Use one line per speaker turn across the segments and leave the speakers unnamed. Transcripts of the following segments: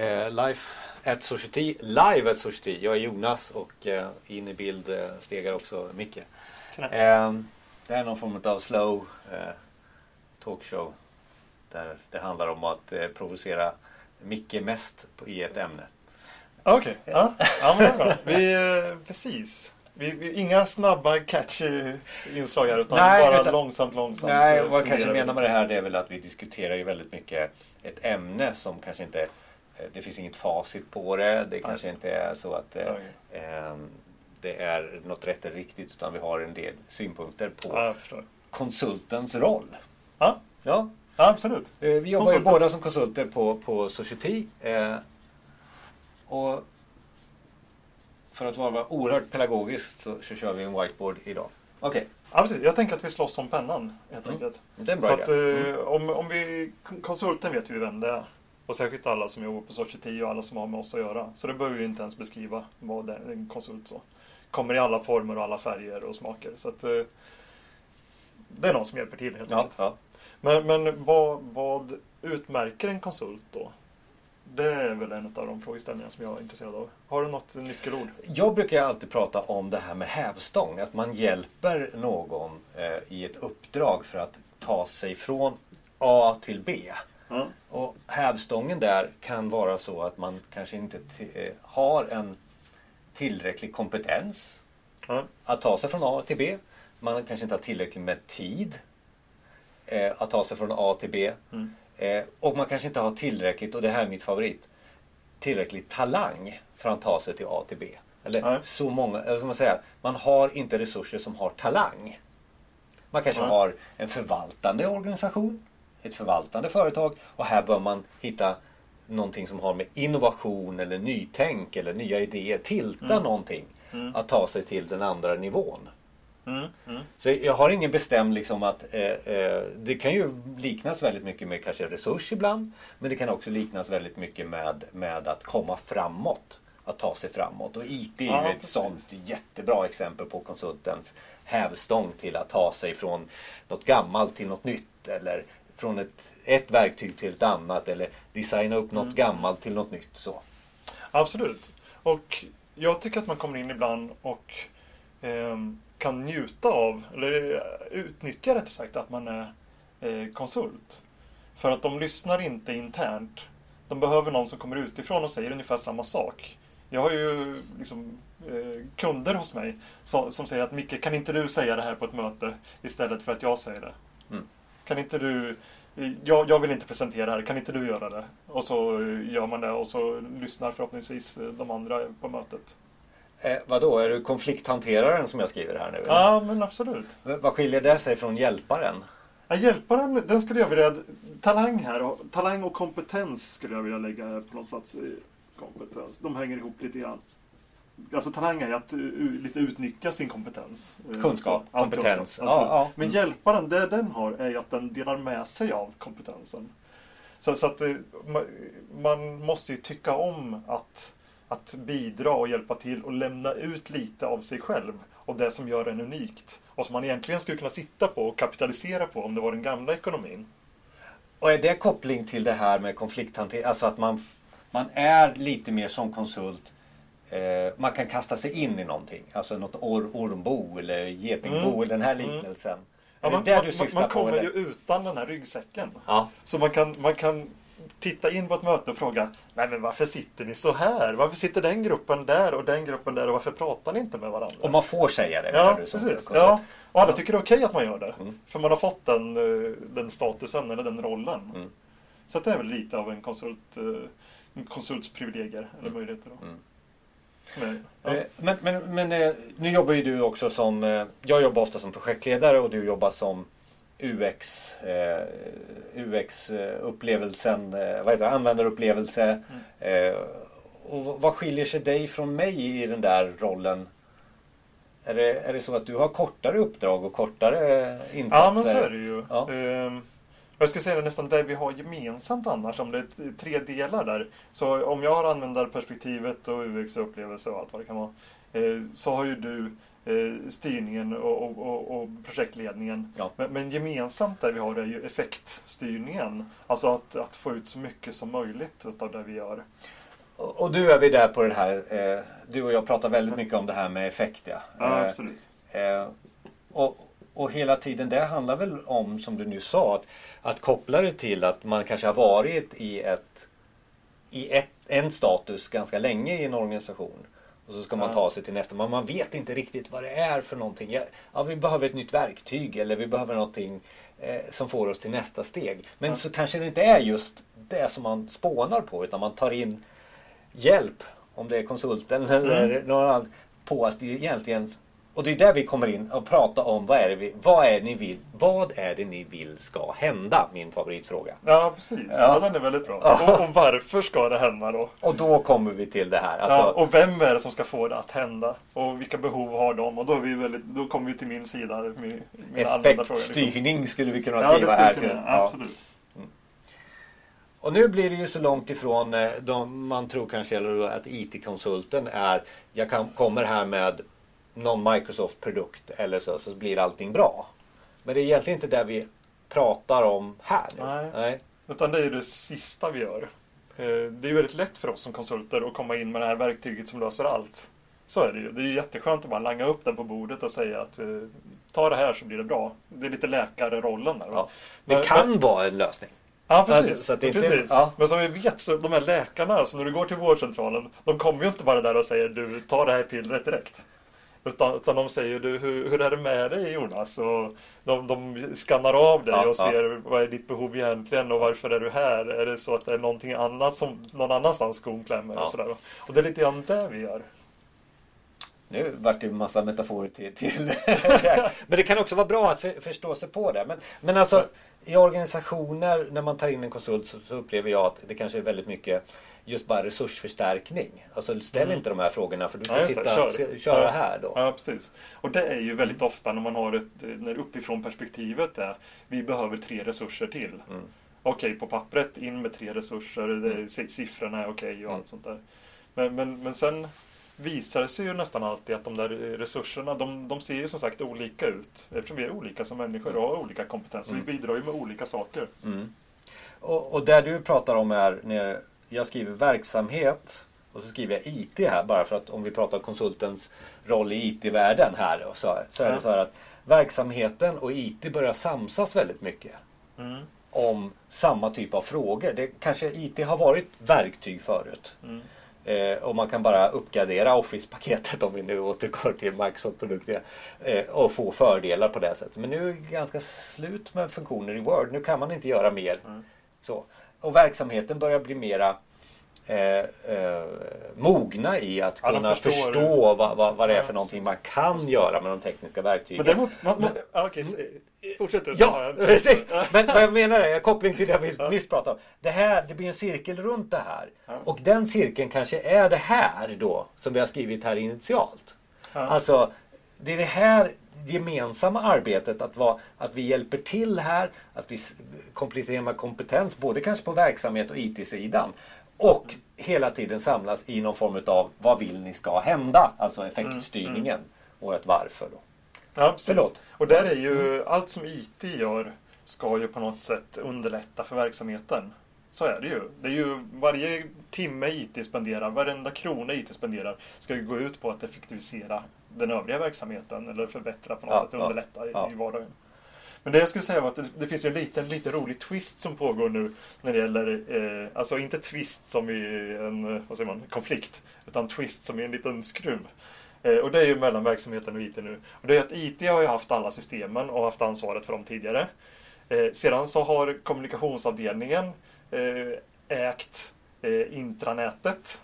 Eh, life at Society, live at Society. Jag är Jonas och eh, in i bild eh, stegar också Micke. Eh, det är någon form av slow eh, talkshow. Där det handlar om att eh, provocera Micke mest i ett ämne.
Okej, okay. ja. ja men det är bra. Vi, eh, precis. Vi, vi, inga snabba catchy inslag här utan nej, bara utan, långsamt, långsamt.
Nej, vad jag kanske menar med det här det är väl att vi diskuterar ju väldigt mycket ett ämne som kanske inte eh, det finns inget facit på det. Det kanske nej. inte är så att eh, eh, det är något rätt eller riktigt utan vi har en del synpunkter på
ja,
konsultens roll.
Ja,
ja.
ja absolut.
Eh, vi jobbar ju båda som konsulter på, på Society. Eh, och för att vara oerhört pedagogiskt så, så kör vi en whiteboard idag. Okej. Okay.
Ja, precis. Jag tänker att vi slåss om pennan helt mm. enkelt.
Det är en bra
så idé. att, eh, mm. om, om vi, konsulten vet ju vem det är. Och särskilt alla som jobbar på Society och alla som har med oss att göra. Så det behöver vi inte ens beskriva vad det är, en konsult så. Kommer i alla former och alla färger och smaker. Så att, eh, det är någon som hjälper till helt
ja, enkelt. Ja.
Men, men vad, vad utmärker en konsult då? Det är väl en av de frågeställningar som jag är intresserad av. Har du något nyckelord?
Jag brukar alltid prata om det här med hävstång. Att man hjälper någon eh, i ett uppdrag för att ta sig från A till B. Mm. Och hävstången där kan vara så att man kanske inte eh, har en tillräcklig kompetens mm. att ta sig från A till B. Man kanske inte har tillräckligt med tid eh, att ta sig från A till B. Mm. Eh, och man kanske inte har tillräckligt, och det här är mitt favorit, tillräcklig talang för att ta sig till A till B. Eller Nej. så många, eller man säga, man har inte resurser som har talang. Man kanske Nej. har en förvaltande organisation, ett förvaltande företag och här bör man hitta någonting som har med innovation eller nytänk eller nya idéer, tilta mm. någonting mm. att ta sig till den andra nivån. Mm, mm. Så jag har ingen bestämd liksom att eh, eh, det kan ju liknas väldigt mycket med kanske resurs ibland. Men det kan också liknas väldigt mycket med, med att komma framåt. Att ta sig framåt. Och IT är ja, ju ett precis. sånt jättebra exempel på konsultens hävstång till att ta sig från något gammalt till något nytt. Eller från ett, ett verktyg till ett annat. Eller designa upp något mm. gammalt till något nytt. Så.
Absolut. Och jag tycker att man kommer in ibland och eh, kan njuta av, eller eh, utnyttja rättare sagt, att man är eh, konsult. För att de lyssnar inte internt. De behöver någon som kommer utifrån och säger ungefär samma sak. Jag har ju liksom, eh, kunder hos mig som, som, säger att Micke, kan inte du säga det här på ett möte istället för att jag säger det? Mm. Kan inte du jag, jag, vill inte presentera det här, kan inte du göra det? Och så gör man det och så lyssnar förhoppningsvis de andra på mötet.
Eh, vadå, är du konflikthanteraren som jag skriver här nu?
Ja, men absolut.
Vad skiljer det sig från hjälparen?
Ja, hjälparen, den skulle jag vilja... Talang här, och, talang och kompetens skulle jag vilja lägga på något sätt. Kompetens. De hänger ihop lite grann. Alltså talang är att uh, lite utnyttja sin kompetens.
Eh, kunskap, så, kompetens. Kunskap,
ja, ja. Men mm. hjälparen, det den har är att den delar med sig av kompetensen. Så, så att man måste ju tycka om att att bidra och hjälpa till och lämna ut lite av sig själv och det som gör en unikt. Och som man egentligen skulle kunna sitta på och kapitalisera på om det var den gamla ekonomin.
Och är det koppling till det här med konflikthantering? Alltså att man, man är lite mer som konsult eh, man kan kasta sig in i någonting. Alltså något or, ormbo eller getingbo mm. eller den här mm. liknelsen. Mm.
Ja, man, man, man, kommer på, ju utan den här ryggsäcken. Ja. Så man kan, man kan titta in på ett möte och fråga Nej men varför sitter ni så här? Varför sitter den gruppen där och den gruppen där och varför pratar ni inte med varandra?
Och man får säga det.
Ja, precis. Ja. Och alla tycker det är okej att man gör det. Mm. För man har fått den, eh, den statusen eller den rollen. Mm. Så det är väl lite av en konsult eh, en konsults privilegier eller mm. möjligheter. Då.
Ja. Eh, men, men, men nu jobbar ju du också som, jag jobbar ofta som projektledare och du jobbar som UX, eh, UX-upplevelsen, eh, vad heter det, användarupplevelse. Mm. Eh, och vad skiljer sig dig från mig i den där rollen? Är det, är det så att du har kortare uppdrag och kortare insatser?
Ja men så är det ju. Ja. Um, jag skulle säga det nästan det vi har gemensamt annars, om det är tre delar där. Så om jag har användarperspektivet och UX-upplevelse och allt vad det kan vara. Eh, så har ju du eh, styrningen och, och, och, och projektledningen.
Ja.
Men, men gemensamt där vi har är ju effektstyrningen. Alltså att, att få ut så mycket som möjligt av det vi gör.
Och, och du är vi där på det här. Eh, du och jag pratar väldigt mycket om det här med effekt. Ja,
Ja,
Eh,
absolut.
Eh, och, och hela tiden det handlar väl om, som du nu sa, att, att koppla det till att man kanske har varit i, ett, i ett, en status ganska länge i en organisation. Och så ska man ta sig till nästa. Men man vet inte riktigt vad det är för någonting. Ja, ja, vi behöver ett nytt verktyg eller vi behöver någonting eh, som får oss till nästa steg. Men
Ja.
så kanske det inte är just det som man spånar på utan man tar in hjälp, om det är konsulten eller
Mm.
någon annan, på att egentligen och det är där vi kommer in och pratar om vad är det, vi, vad är det ni vill, vad är det ni vill ska hända? Min favoritfråga.
Ja, precis.
Ja.
Ja. den är väldigt bra.
Ja.
Och, och varför ska det hända då?
Och då kommer vi till det här. Alltså,
ja, och vem är det som ska få det att hända? Och vilka behov har de? Och då, är vi väldigt, då kommer vi till min sida. Min, liksom.
effektstyrning skulle vi kunna
Ja,
skriva
skulle
här. till.
kunna.
Ja.
Absolut.
Och nu blir det ju så långt ifrån eh, de, man tror kanske eller att IT-konsulten är jag kan, kommer här med någon Microsoft-produkt eller så, så blir allting bra. Men det är egentligen inte det vi pratar om här nu.
Nej.
Nej.
Utan det är det sista vi gör. Eh, Det är ju väldigt lätt för oss som konsulter att komma in med det här verktyget som löser allt. Så är det ju. Det är ju jätteskönt att bara langa upp den på bordet och säga att eh, ta det här så blir det bra. Det är lite läkarrollen där.
Ja. Det
Men-
kan vara en lösning.
Ja, precis.
Så inte-
precis.
ja.
Men som vi vet, så de här läkarna, alltså när du går till vårdcentralen, de kommer ju inte bara där och säger du, ta det här pillret direkt. Utan, utan de säger du, hur, hur är det med dig Jonas? Och de, de skannar av dig
Ja,
och
ja.
ser vad är ditt behov egentligen och varför är du här? Är det så att det är någonting annat som någon annanstans skon klämmer
Ja.
och sådär. Och det är lite grann det vi gör.
Nu vart det en massa metaforer till. till. men det kan också vara bra att för, förstå sig på det. Men, men alltså i organisationer när man tar in en konsult så, så upplever jag att det kanske är väldigt mycket just bara resursförstärkning. Alltså ställ
Mm.
inte de här frågorna för du ska
Ja, just det.
sitta
Kör.
ska, köra
Ja.
här då.
Ja, precis. Och det är ju väldigt ofta när man har ett, när uppifrån perspektivet är vi behöver tre resurser till.
Mm.
Okej, på pappret in med tre resurser, det, si- siffrorna är okej och
Mm.
allt sånt där. Men, men, men sen visar det sig ju nästan alltid att de där resurserna, de, de ser ju som sagt olika ut. Eftersom vi är olika som människor och har olika kompetenser.
Mm.
Vi bidrar ju med olika saker.
Mm. Och, och där du pratar om är när jag skriver verksamhet och så skriver jag IT här bara för att om vi pratar konsultens roll i IT-världen här så, så är det så här att verksamheten och IT börjar samsas väldigt mycket.
Mm.
om samma typ av frågor. Det kanske IT har varit verktyg förut.
Mm.
Eh, och man kan bara uppgradera Office-paketet om vi nu återgår till Microsoft-produkter eh, och få fördelar på det sättet. Men nu är det ganska slut med funktioner i Word. Nu kan man inte göra mer.
Mm.
Så. Och verksamheten börjar bli mera eh, eh, mogna i att
Ja,
kunna
förstår.
förstå vad, vad, vad det är
Ja,
för någonting
precis.
man kan göra med de tekniska verktygen.
Men däremot, man, man, ja, okej, så- fortsätt du.
Ja, precis.
Ja.
Men vad jag menar är, koppling till det vi
Ja.
nyss pratade om. Det här, det blir en cirkel runt det här.
Ja.
Och den cirkeln kanske är det här då, som vi har skrivit här initialt.
Ja.
Alltså, det är det här gemensamma arbetet att, vara, att vi hjälper till här, att vi kompletterar med kompetens, både kanske på verksamhet och IT-sidan. Och hela tiden samlas i någon form av vad vill ni ska hända? Alltså effektstyrningen och ett varför. Då.
Ja, precis.
Förlåt.
Och där är ju allt som IT gör ska ju på något sätt underlätta för verksamheten. Så är det ju. Det är ju varje timme IT spenderar, varenda krona IT spenderar ska ju gå ut på att effektivisera den övriga verksamheten eller förbättra på något
Ja,
sätt,
ja,
underlätta i,
ja.
i vardagen. Men det jag skulle säga var att det, det finns ju en liten, lite rolig twist som pågår nu när det gäller, eh, alltså inte twist som i en, vad säger man, konflikt, utan twist som i en liten skruv. Eh, och det är ju mellan verksamheten och IT nu. Och det är att IT har ju haft alla systemen och haft ansvaret för dem tidigare. Eh, sedan så har kommunikationsavdelningen eh, ägt eh, intranätet.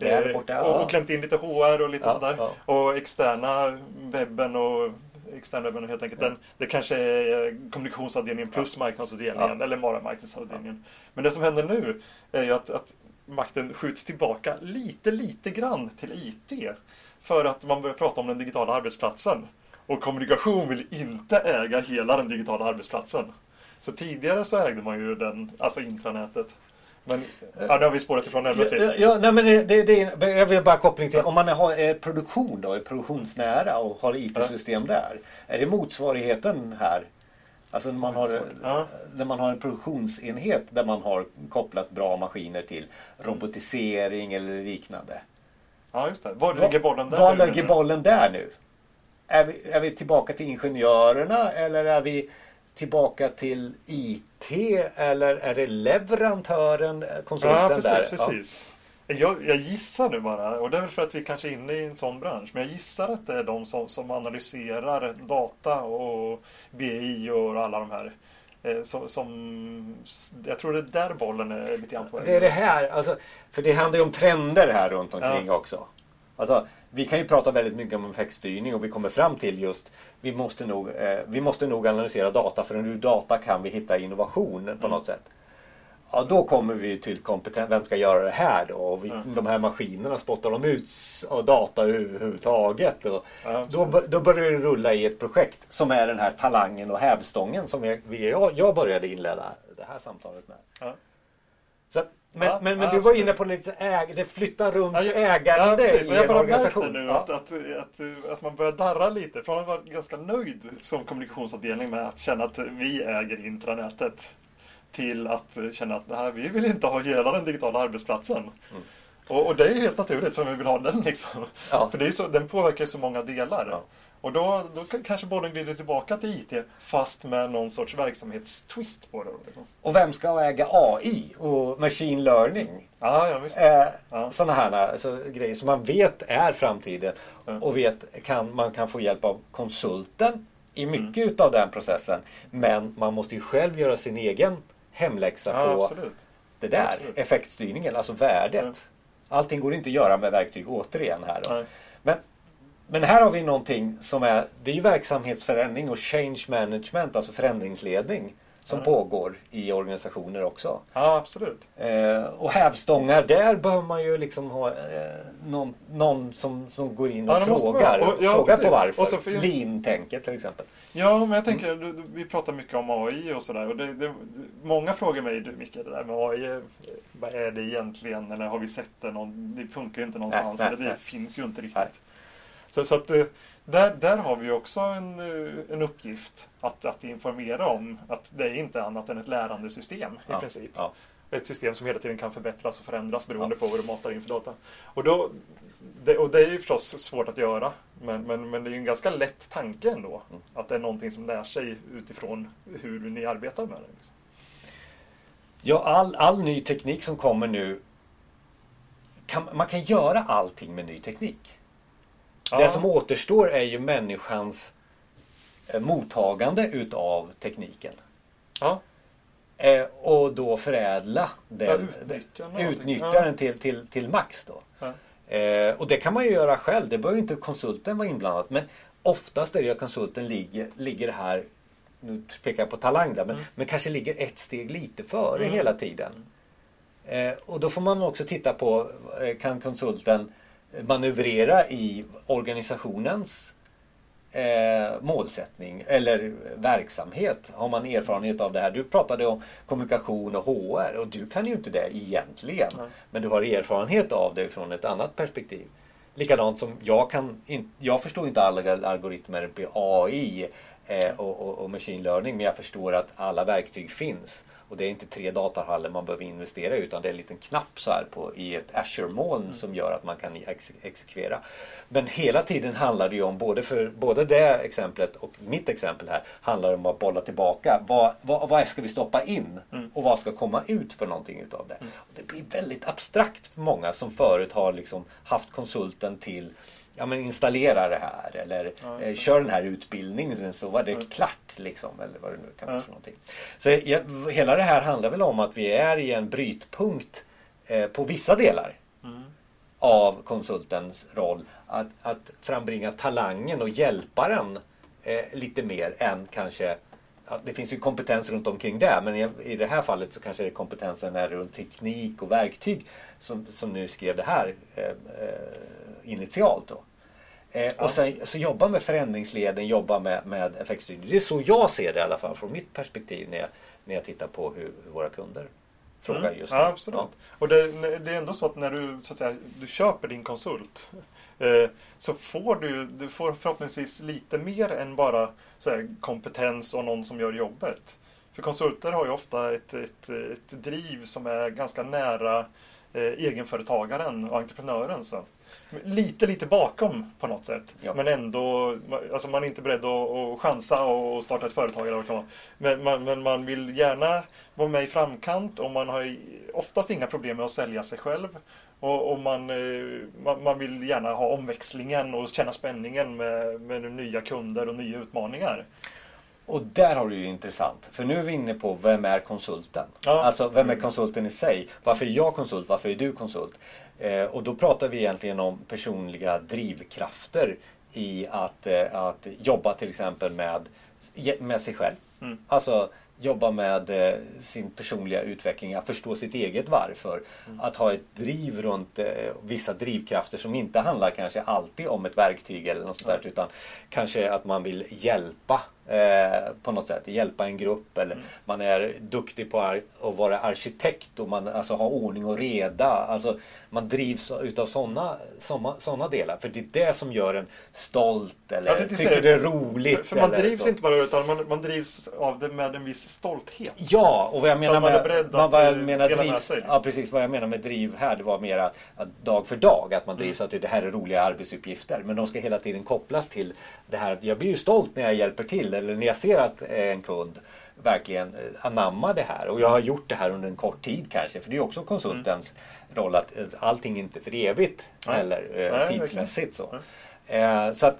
Där
Eh,
borta,
och,
ja.
och klämt in lite HR och lite
Ja,
sådär.
ja.
Och externa webben och externwebben helt enkelt. Den, det kanske är kommunikationsavdelningen plus marknadsavdelningen
Ja.
eller bara marknadsavdelningen. Men det som händer nu är ju att, att makten skjuts tillbaka lite, lite grann till IT. För att man börjar prata om den digitala arbetsplatsen. Och kommunikation vill inte äga hela den digitala arbetsplatsen. Så tidigare så ägde man ju den, alltså intranätet. Men ja, nu har vi spårat ifrån
ja, ja, nej, men det, det, Jag vill bara koppling till om man har är produktion då, är produktionsnära och har IT-system ja. där. Är det motsvarigheten här? Alltså när man, har, ja. när man har en produktionsenhet där man har kopplat bra maskiner till robotisering eller liknande.
Ja just det. Var ligger bollen där
Var nu, ligger bollen där nu? Är vi, är vi tillbaka till ingenjörerna eller är vi tillbaka till IT eller är det leverantören, konsulten
ja, precis,
där?
Precis. Ja. Jag, jag, gissar nu bara, och det är väl för att vi kanske är inne i en sån bransch, men jag gissar att det är de som, som analyserar data och BI och alla de här. Eh, som, som, jag tror det är där bollen är lite grann på
väg. Det är det här, alltså, för det handlar ju om trender här runt omkring ja. också. Alltså, vi kan ju prata väldigt mycket om effektstyrning och vi kommer fram till just vi måste nog, eh, vi måste nog analysera data för ur data kan vi hitta innovation på mm. något sätt. Ja, då kommer vi till kompetens. Vem ska göra det här då? Och vi, mm. De här maskinerna, spottar de ut data överhuvudtaget? Och ja, då, då börjar det rulla i ett projekt som är den här talangen och hävstången som jag, jag, jag började inleda det här samtalet med. Ja. Så men, ja, men, men ja, du var inne på lite äg, det flyttar runt ja, ägande ja, i
en organisation. nu att, att, att, att, man börjar darra lite. Från att vara ganska nöjd som kommunikationsavdelning med att känna att vi äger intranätet till att känna att nej, vi vill inte ha hela den digitala arbetsplatsen. Mm. Och, och, det är helt naturligt för vi vill ha den liksom. För det är så, den påverkar så många delar. Och då, då kanske bollen glider tillbaka till IT fast med någon sorts verksamhetstwist på det. Liksom.
Och vem ska äga AI och machine learning?
Ah, ja, visst.
Eh, ja. Sådana här alltså, grejer som man vet är framtiden ja. och vet kan, man kan få hjälp av konsulten i mycket mm. utav den processen. Men man måste ju själv göra sin egen hemläxa ja, på absolut. det där. Absolut. Effektstyrningen, alltså värdet. Allting går inte att göra med verktyg återigen här. Men men här har vi någonting som är, det är ju verksamhetsförändring och change management, alltså förändringsledning som mm. pågår i organisationer också.
Ja, absolut.
Eh, och hävstångar, där behöver man ju liksom ha eh, någon, någon som, som går in och ja, frågar, och, ja, frågar på varför. Och så för... Lean-tänket till exempel.
Ja, men jag tänker, mm. vi pratar mycket om AI och sådär. Och det, det, många frågar mig, Micke, det där med AI, vad är det egentligen? Eller har vi sett det? Någon, det funkar ju inte någonstans. Nej, nej, det nej. finns ju inte riktigt. Så, så att, eh, där, där har vi också en, eh, en uppgift att, att informera om att det är inte annat än ett lärandesystem i ja, princip. Ja. Ett system som hela tiden kan förbättras och förändras beroende ja. på vad du matar in för data. Och, då, det, och det är ju förstås svårt att göra men, men, men det är en ganska lätt tanke ändå. Mm. Att det är någonting som lär sig utifrån hur ni arbetar med det. Liksom.
Ja, all, all ny teknik som kommer nu kan, man kan göra allting med ny teknik. Ja. Det som återstår är ju människans eh, mottagande utav tekniken. Ja. Eh, och då förädla den, ja, utnyttja den till, till, till max då. Eh, och det kan man ju göra själv, det behöver inte konsulten vara inblandad. Men oftast är det att konsulten ligger, ligger här, nu pekar jag på talang där, men, mm. men kanske ligger ett steg lite före mm. hela tiden. Eh, och då får man också titta på, kan konsulten manövrera i organisationens eh, målsättning eller verksamhet. Har man erfarenhet av det här? Du pratade om kommunikation och HR och du kan ju inte det egentligen. Nej. Men du har erfarenhet av det från ett annat perspektiv. Likadant som jag kan in, jag förstår inte alla algoritmer på AI eh, och, och, och machine learning men jag förstår att alla verktyg finns. Och det är inte tre datahallar man behöver investera i utan det är en liten knapp så här på, i ett Azure-moln mm. som gör att man kan ex exekvera. Men hela tiden handlar det ju om, både för både det exemplet och mitt exempel här, handlar om att bolla tillbaka. Vad, vad, vad ska vi stoppa in? Mm. Och vad ska komma ut för någonting utav det? Mm. Och det blir väldigt abstrakt för många som förut har liksom haft konsulten till ja, men installera det här eller ja, eh, kör den här utbildningen så var det mm. klart. Liksom, eller vad det nu kan vara för någonting. Så ja, hela det här handlar väl om att vi är i en brytpunkt eh, på vissa delar mm. av konsultens roll. Att, att frambringa talangen och hjälpa den eh, lite mer än kanske det finns ju kompetens runt omkring det men i, det här fallet så kanske det kompetensen är runt teknik och verktyg som, som nu skrev det här eh, eh initialt. Då. Eh, och sen så jobba med förändringsleden, jobba med, med effektstyrning. Det är så jag ser det i alla fall från mitt perspektiv när jag, när jag tittar på hur, hur våra kunder fråga
Mm.
just nu.
Ja, absolut. Och det, det är ändå så att när du, så att säga, du köper din konsult eh, så får du, du får förhoppningsvis lite mer än bara så här, kompetens och någon som gör jobbet. För konsulter har ju ofta ett, ett, ett driv som är ganska nära eh, egenföretagaren och entreprenören. Så. Lite, lite bakom på något sätt.
Ja.
Men ändå, alltså man är inte beredd att, att chansa och starta ett företag. Eller vad det kan vara. Men, man, men man vill gärna vara med i framkant och man har oftast inga problem med att sälja sig själv. Och, och man, eh, man, man vill gärna ha omväxlingen och känna spänningen med, med nya kunder och nya utmaningar.
Och där har du ju intressant. För nu är vi inne på vem är konsulten?
Ja.
Alltså vem är konsulten i sig? Varför är jag konsult? Varför är du konsult? Eh, och då pratar vi egentligen om personliga drivkrafter i att, eh, att jobba till exempel med, med sig själv.
Mm.
Alltså jobba med eh, sin personliga utveckling, att förstå sitt eget varför. Att ha ett driv runt eh, vissa drivkrafter som inte handlar kanske alltid om ett verktyg eller något sånt där, utan kanske att man vill hjälpa eh, på något sätt, hjälpa en grupp eller man är duktig på att vara arkitekt och man alltså har ordning och reda. Alltså man drivs utav sådana såna, såna delar. För det är det som gör en stolt eller
Jag tänkte
tycker
säga-
det är roligt.
För, för man drivs
så.
inte bara utan man, man drivs av det med en viss stolthet.
Ja, och vad jag menar
man
med,
beredd
vad, jag menar
dela med
driv,
sig, liksom.
ja, precis, vad jag menar med driv här det var mer dag för dag att man
Mm.
drivs att det här är roliga arbetsuppgifter. Men de ska hela tiden kopplas till det här att jag blir ju stolt när jag hjälper till eller när jag ser att eh, en kund verkligen eh, anammar det här. Och jag har gjort det här under en kort tid kanske. För det är också konsultens roll att eh, allting inte är för evigt
Nej.
heller eh, tidsmässigt. Så. Eh, så att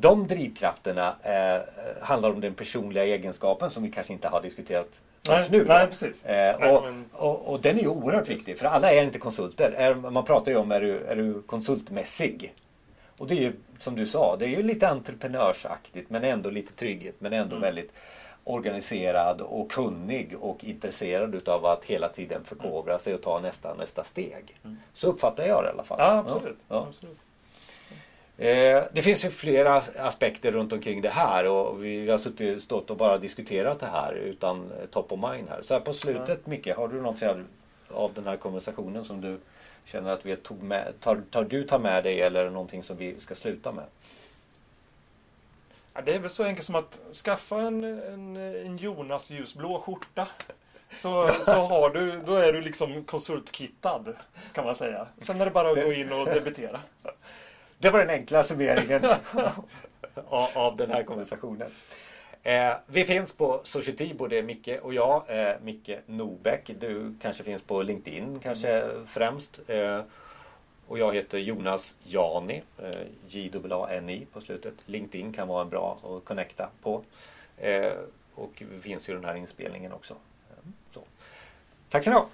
de drivkrafterna eh, handlar om den personliga egenskapen som vi kanske inte har diskuterat
Nej,
nu.
nej, precis.
Eh,
Nej,
och,
men-
och, och den är ju oerhört viktig för alla är inte konsulter. Är, man pratar ju om är du, är du konsultmässig? Och det är ju som du sa, det är ju lite entreprenörsaktigt men ändå lite trygghet men ändå
Mm.
väldigt organiserad och kunnig och intresserad utav att hela tiden förkovra sig och ta nästa, nästa steg. Så uppfattar jag det i alla fall.
Mm. Ja, absolut.
Ja.
absolut.
Eh, det finns ju flera aspekter runt omkring det här och vi har suttit, stått och bara diskuterat det här utan eh, top of mind här. Så här på slutet Micke, har du något av den här konversationen som du känner att vi tog med, tar, tar du tar med dig eller någonting som vi ska sluta med?
Ja, det är väl så enkelt som att skaffa en, en, en Jonas ljusblå skjorta. Så, så har du, då är du liksom konsultkittad kan man säga. Sen är det bara att gå in och debitera.
Det var den enkla summeringen av, av den här konversationen. Eh, vi finns på Society, både Micke och jag. Eh, Micke Nobäck. Du kanske finns på LinkedIn kanske främst. Eh, och jag heter Jonas Jani. Eh, J-A-N-I på slutet. LinkedIn kan vara en bra att connecta på. Eh, och vi finns ju den här inspelningen också. Så. Tack så ni ha!